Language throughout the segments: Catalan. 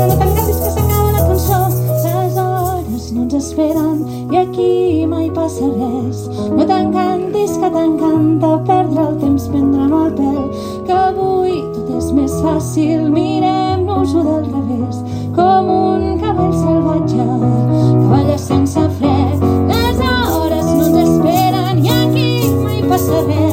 que no tanquessis que. Les hores no ens esperen i aquí mai passa res. No t'encantis que t'encanta perdre el temps, prendre'm el pèl, que avui tot és més fàcil, mirem-nos-ho del revés, com un cavall salvatge que balla sense fred. Les hores no ens esperen i aquí mai passa res.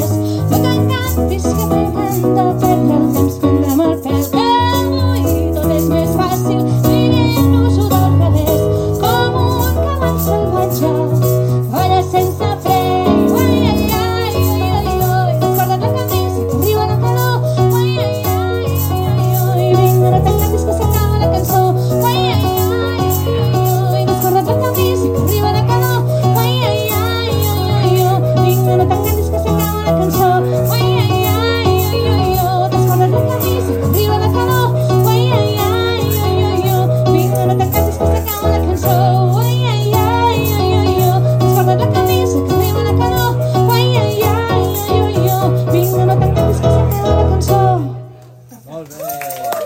Molt bé.